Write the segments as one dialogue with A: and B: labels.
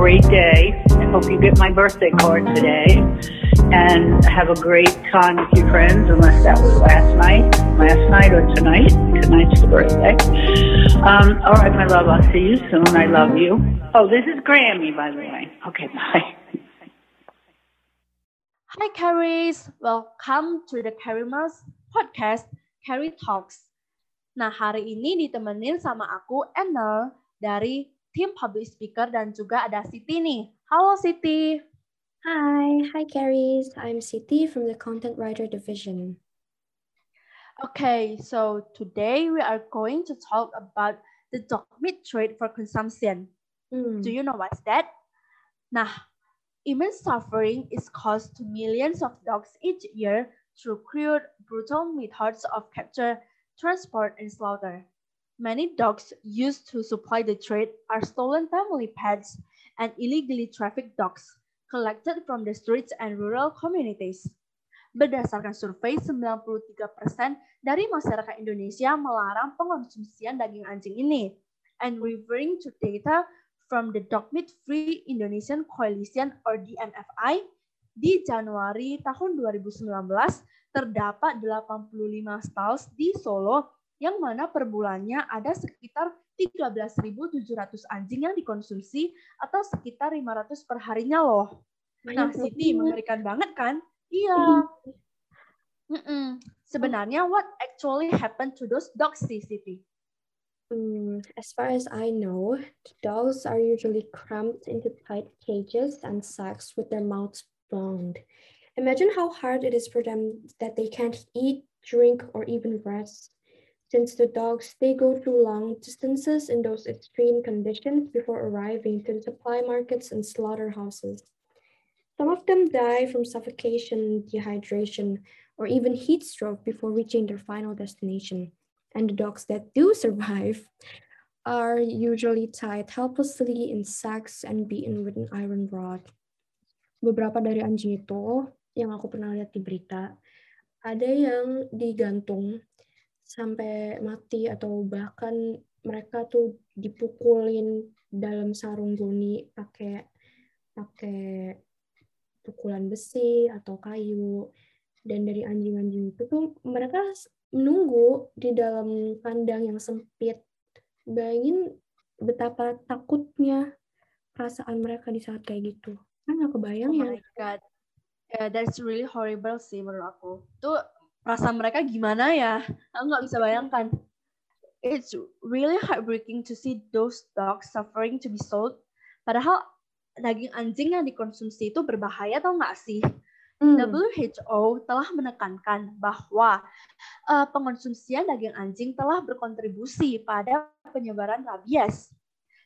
A: great day. I hope you get my birthday card today. And have a great time with your friends, unless that was last night, last night or tonight. Tonight's the birthday. Um, all right, my love, I'll see you soon. I love you. Oh, this is Grammy, by the way. Okay, bye.
B: Hi, Carries. Welcome to the Carrimers Podcast, Carrie Talks. Nah, hari ini ditemenin sama aku, Enel, dari tim public speaker dan juga ada Siti nih. Halo, Siti.
C: Hi, hi, Carries. I'm Siti from the Content Writer Division.
B: Okay, so today we are going to talk about the dog meat trade for consumption.
C: Hmm.
B: Do you know what's that? Nah, Immense suffering is caused to millions of dogs each year through cruel, brutal methods of capture, transport, and slaughter. Many dogs used to supply the trade are stolen family pets and illegally trafficked dogs collected from the streets and rural communities. Berdasarkan survei, 93% dari masyarakat Indonesia melarang pengonsumsian daging anjing ini. And referring to data from the Dog Meat Free Indonesian Coalition or DMFI, di Januari tahun 2019 terdapat 85 stalls di Solo yang mana per bulannya ada sekitar 13.700 anjing yang dikonsumsi atau sekitar 500 per harinya loh. Nah, Siti mengerikan banget kan? Iya. Mm -mm. Sebenarnya what actually happened to those dogs sih, Siti?
C: Mm, as far as I know, dogs are usually cramped into tight cages and sacks with their mouths bound. Imagine how hard it is for them that they can't eat, drink, or even rest. Since the dogs, they go through long distances in those extreme conditions before arriving to the supply markets and slaughterhouses. Some of them die from suffocation, dehydration, or even heat stroke before reaching their final destination and the dogs that do survive are usually tied helplessly in sacks and beaten with an iron rod. Beberapa dari anjing itu yang aku pernah lihat di berita, ada yang digantung sampai mati atau bahkan mereka tuh dipukulin dalam sarung goni pakai pakai pukulan besi atau kayu dan dari anjing-anjing itu tuh mereka menunggu di dalam kandang yang sempit. Bayangin betapa takutnya perasaan mereka di saat kayak gitu. Kan nggak kebayang
B: oh
C: ya.
B: my God. Yeah, that's really horrible sih menurut aku. Tuh perasaan mereka gimana ya? Aku nggak bisa bayangkan. It's really heartbreaking to see those dogs suffering to be sold. Padahal daging anjing yang dikonsumsi itu berbahaya atau nggak sih?
C: Hmm.
B: WHO telah menekankan bahwa uh, pengonsumsian daging anjing telah berkontribusi pada penyebaran rabies.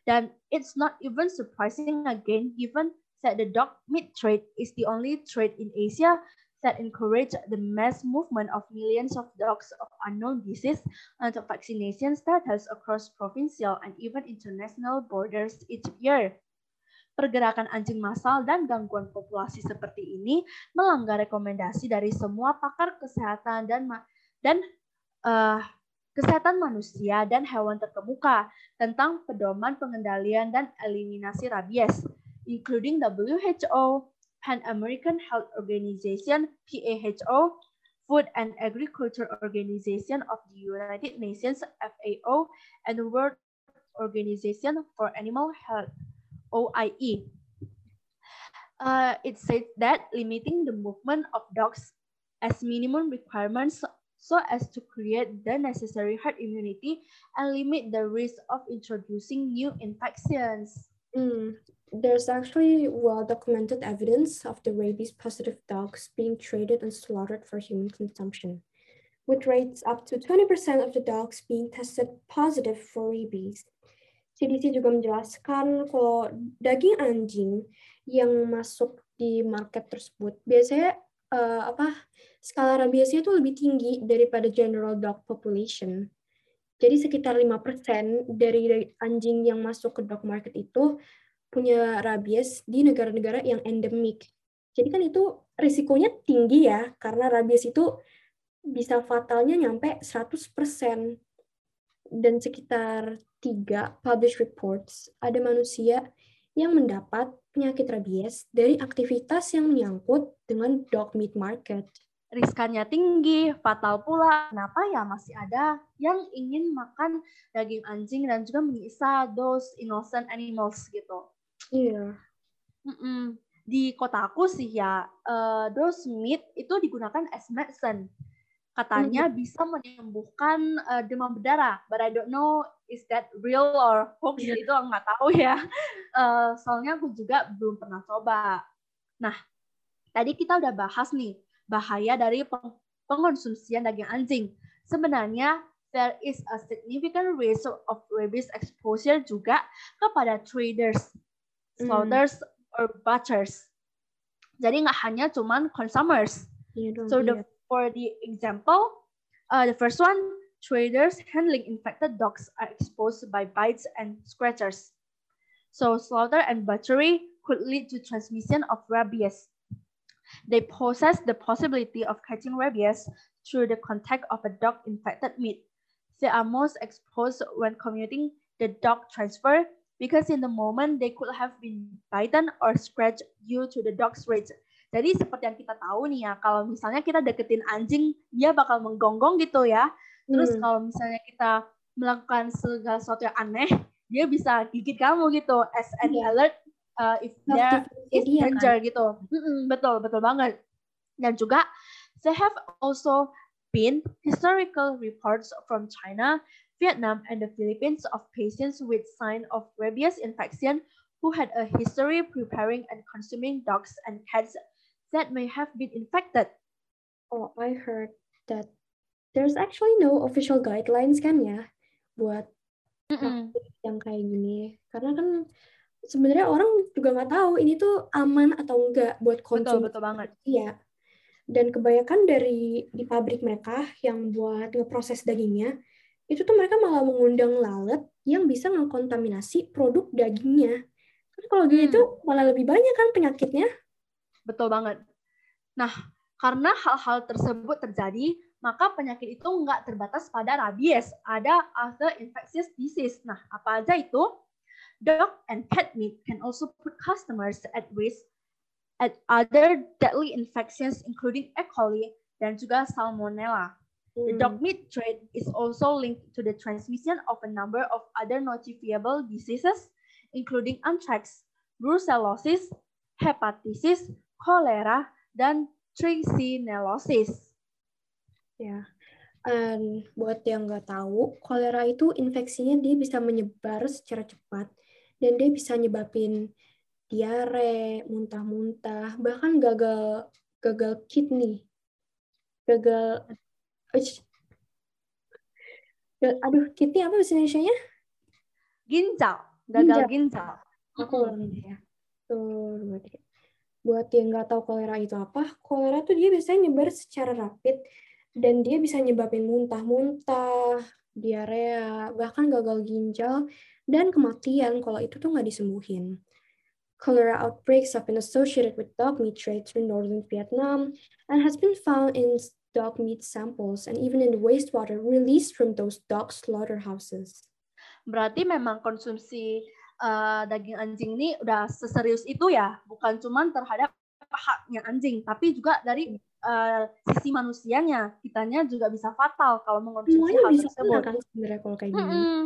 B: Dan it's not even surprising again given that the dog meat trade is the only trade in Asia that encourage the mass movement of millions of dogs of unknown disease and vaccination status across provincial and even international borders each year. Pergerakan anjing massal dan gangguan populasi seperti ini melanggar rekomendasi dari semua pakar kesehatan dan dan uh, kesehatan manusia dan hewan terkemuka tentang pedoman pengendalian dan eliminasi rabies, including WHO, Pan American Health Organization (PAHO), Food and Agriculture Organization of the United Nations (FAO), and World Organization for Animal Health OIE. Uh, it said that limiting the movement of dogs as minimum requirements so as to create the necessary herd immunity and limit the risk of introducing new infections.
C: Mm. There's actually well-documented evidence of the rabies-positive dogs being traded and slaughtered for human consumption, with rates up to 20% of the dogs being tested positive for rabies. CDC juga menjelaskan kalau daging anjing yang masuk di market tersebut biasanya uh, apa skala rabiesnya itu lebih tinggi daripada general dog population. Jadi sekitar 5% dari anjing yang masuk ke dog market itu punya rabies di negara-negara yang endemik. Jadi kan itu risikonya tinggi ya, karena rabies itu bisa fatalnya nyampe 100%. dan sekitar tiga published reports ada manusia yang mendapat penyakit rabies dari aktivitas yang menyangkut dengan dog meat market.
B: Riskannya tinggi, fatal pula. Kenapa ya masih ada yang ingin makan daging anjing dan juga menyiksa those innocent animals gitu.
C: Iya.
B: Mm-mm. Di kotaku sih ya, uh, those meat itu digunakan as medicine. Katanya bisa menyembuhkan uh, demam berdarah, but I don't know is that real or hoax
C: Iya.
B: itu nggak tahu ya. Uh, soalnya aku juga belum pernah coba. Nah, tadi kita udah bahas nih bahaya dari peng- pengonsumsian daging anjing. Sebenarnya there is a significant risk of rabies exposure juga kepada traders,
C: Hmm.
B: slaughters, or butchers. Jadi nggak hanya cuman consumers.
C: Iya dong.
B: So
C: iya.
B: the for the example, uh, the first one, traders handling infected dogs are exposed by bites and scratches. So slaughter and butchery could lead to transmission of rabies. They possess the possibility of catching rabies through the contact of a dog-infected meat. They are most exposed when commuting the dog transfer because in the moment they could have been bitten or scratched due to the dog's rage. Jadi seperti yang kita tahu nih ya, kalau misalnya kita deketin anjing, dia bakal menggonggong gitu ya. Terus
C: Hmm.
B: kalau misalnya kita melakukan segala sesuatu yang aneh, dia bisa gigit kamu gitu as an
C: Iya.
B: alert uh, if is
C: dia kan.
B: danger gitu. Mm-mm, betul, betul banget. Dan juga there have also been historical reports from China, Vietnam, and the Philippines of patients with sign of rabies infection who had a history preparing and consuming dogs and cats that may have been infected.
C: Oh, I heard that there's actually no official guidelines kan ya buat yang kayak gini. Karena kan sebenarnya orang juga nggak tahu ini tuh aman atau enggak buat
B: Betul,
C: konsumsi
B: betul banget.
C: Iya. Dan kebanyakan dari di pabrik mereka yang buat ngeproses dagingnya, itu tuh mereka malah mengundang lalat yang bisa mengkontaminasi produk dagingnya. Kan kalau gitu malah lebih banyak kan penyakitnya.
B: Betul banget. Nah, karena hal-hal tersebut terjadi, maka penyakit itu nggak terbatas pada rabies. Ada other infectious disease. Nah, apa aja itu? Dog and cat meat can also put customers at risk at other deadly infections including E. coli dan juga salmonella. The
C: Hmm.
B: dog meat trade is also linked to the transmission of a number of other notifiable diseases, including anthrax, brucellosis, hepatitis, cholera, dan trichinosis.
C: Ya. Dan buat yang nggak tahu, kolera itu infeksinya dia bisa menyebar secara cepat dan dia bisa nyebabin diare, muntah-muntah, bahkan gagal gagal kidney, gagal, aduh kidney apa bahasa Indonesia-nya?
B: Ginjal, gagal ginjal.
C: Aku ya. Tuh, buat buat yang nggak tahu kolera itu apa, kolera tuh dia biasanya nyebar secara rapid dan dia bisa nyebabin muntah-muntah, diarea, bahkan gagal ginjal dan kematian kalau itu tuh nggak disembuhin. Cholera outbreaks have been associated with dog meat trade in northern Vietnam and has been found in dog meat samples and even in the wastewater released from those dog slaughterhouses.
B: Berarti memang konsumsi eh, daging anjing ini udah seserius itu ya, bukan cuman terhadap haknya anjing, tapi juga dari eh, sisi manusianya. Kitanya juga bisa fatal kalau mengkonsumsi
C: Semuanya
B: hal
C: bisa
B: tersebut.
C: kan sebenarnya kalau kayak gini.
B: Mm-mm.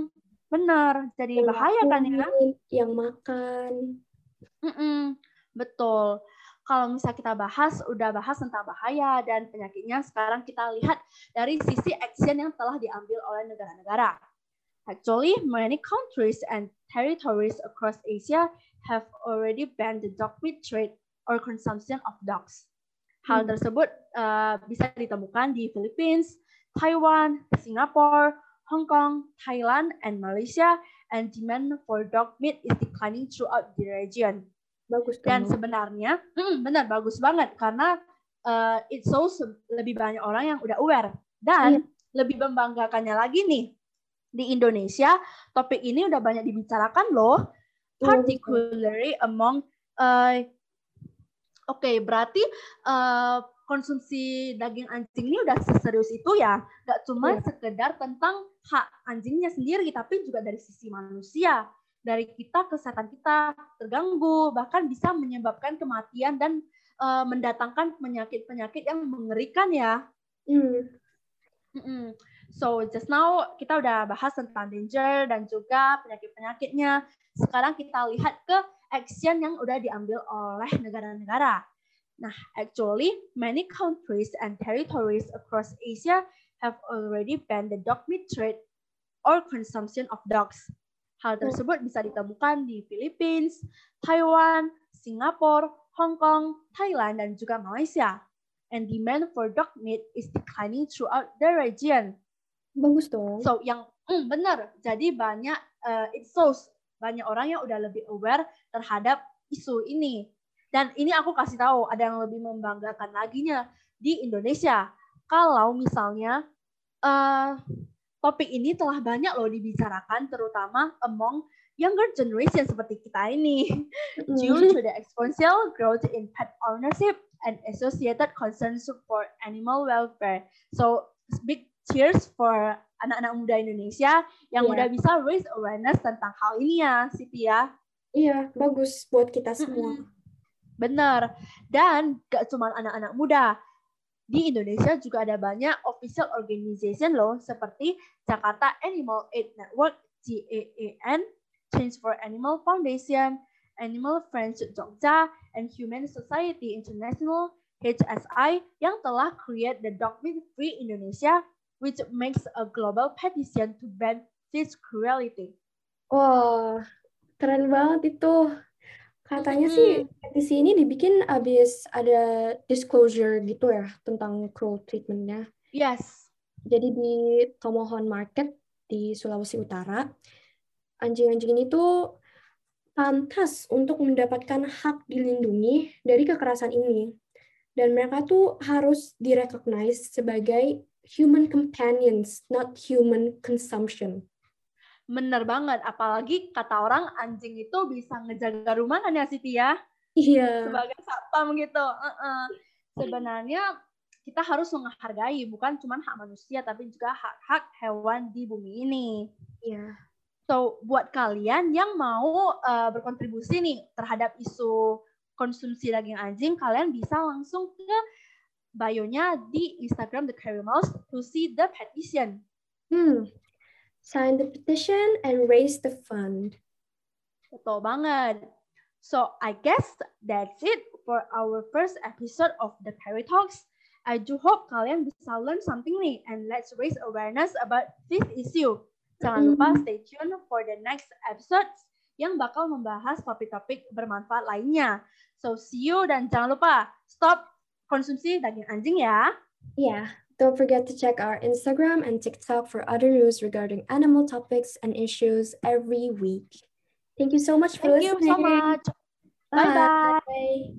B: Benar, jadi
C: Yang
B: bahaya kan ya.
C: Yang makan.
B: Mm-mm, betul. Kalau misal kita bahas, udah bahas tentang bahaya dan penyakitnya, sekarang kita lihat dari sisi action yang telah diambil oleh negara-negara. Actually, many countries and territories across Asia have already banned the dog meat trade or consumption of dogs. Hal
C: Hmm.
B: tersebut uh, bisa ditemukan di Philippines, Taiwan, Singapore, Hong Kong, Thailand, and Malaysia, and demand for dog meat is declining throughout the region.
C: Bagus
B: Dan
C: dong.
B: sebenarnya, mm, benar bagus banget karena uh, it shows lebih banyak orang yang udah aware. Dan lebih membanggakannya lagi nih, di Indonesia topik ini udah banyak dibicarakan loh, particularly among uh, Oke, berarti uh, konsumsi daging anjing ini udah seserius itu ya, nggak cuma
C: Iya.
B: sekedar tentang hak anjingnya sendiri, tapi juga dari sisi manusia. Dari kita, kesehatan kita terganggu, bahkan bisa menyebabkan kematian dan eh, mendatangkan penyakit-penyakit yang mengerikan ya.
C: Hmm.
B: Mm-mm. So just now kita udah bahas tentang danger dan juga penyakit-penyakitnya. Sekarang kita lihat ke action yang udah diambil oleh negara-negara. Nah, actually many countries and territories across Asia have already banned the dog meat trade or consumption of dogs. Hal tersebut bisa ditemukan di Philippines, Taiwan, Singapura, Hong Kong, Thailand, dan juga Malaysia. And demand for dog meat is declining throughout the region.
C: Bagus dong.
B: So yang mm, benar. Jadi banyak uh, it shows banyak orang yang udah lebih aware terhadap isu ini. Dan ini aku kasih tahu ada yang lebih membanggakan laginya di Indonesia. Kalau misalnya uh, topik ini telah banyak loh dibicarakan terutama among younger generation seperti kita ini due to the exponential growth in pet ownership and associated concerns for animal welfare. So big cheers for anak-anak muda Indonesia yang
C: Iya.
B: udah bisa raise awareness tentang hal ini ya, Siti ya.
C: Iya, bagus buat kita semua.
B: Bener. Dan gak cuma anak-anak muda. Di Indonesia juga ada banyak official organization loh, seperti Jakarta Animal Aid Network, GAAN, Change for Animal Foundation, Animal Friends Jogja, and Human Society International, HSI, yang telah create the Dog Meat Free Indonesia, which makes a global petition to ban fish cruelty.
C: Wah, keren banget itu. Katanya sih petisi ini dibikin abis ada disclosure gitu ya tentang cruel treatment-nya.
B: Yes.
C: Jadi di Tomohon Market di Sulawesi Utara, anjing-anjing ini tuh pantas untuk mendapatkan hak dilindungi dari kekerasan ini. Dan mereka tuh harus direcognize sebagai human companions, not human consumption.
B: Bener banget, apalagi kata orang anjing itu bisa ngejaga rumah kan ya Siti ya,
C: Iya.
B: sebagai satpam gitu. Heeh. Sebenarnya kita harus menghargai bukan cuma hak manusia tapi juga hak-hak hewan di bumi ini.
C: Iya.
B: So buat kalian yang mau uh, berkontribusi nih terhadap isu konsumsi daging anjing, kalian bisa langsung ke bio-nya di Instagram The Carry Mouse to see the petition.
C: Hmm. Sign the petition and raise the fund.
B: Betul banget. So I guess that's it for our first episode of the Carry Talks. I do hope kalian bisa learn something nih and let's raise awareness about this issue. Jangan lupa stay tune for the next episodes yang bakal membahas topik-topik bermanfaat lainnya. So see you dan jangan lupa stop konsumsi daging anjing ya.
C: Yeah. Don't forget to check our Instagram and TikTok for other news regarding animal topics and issues every week. Thank you so much for
B: Thank you so much. Bye-bye.
C: Bye.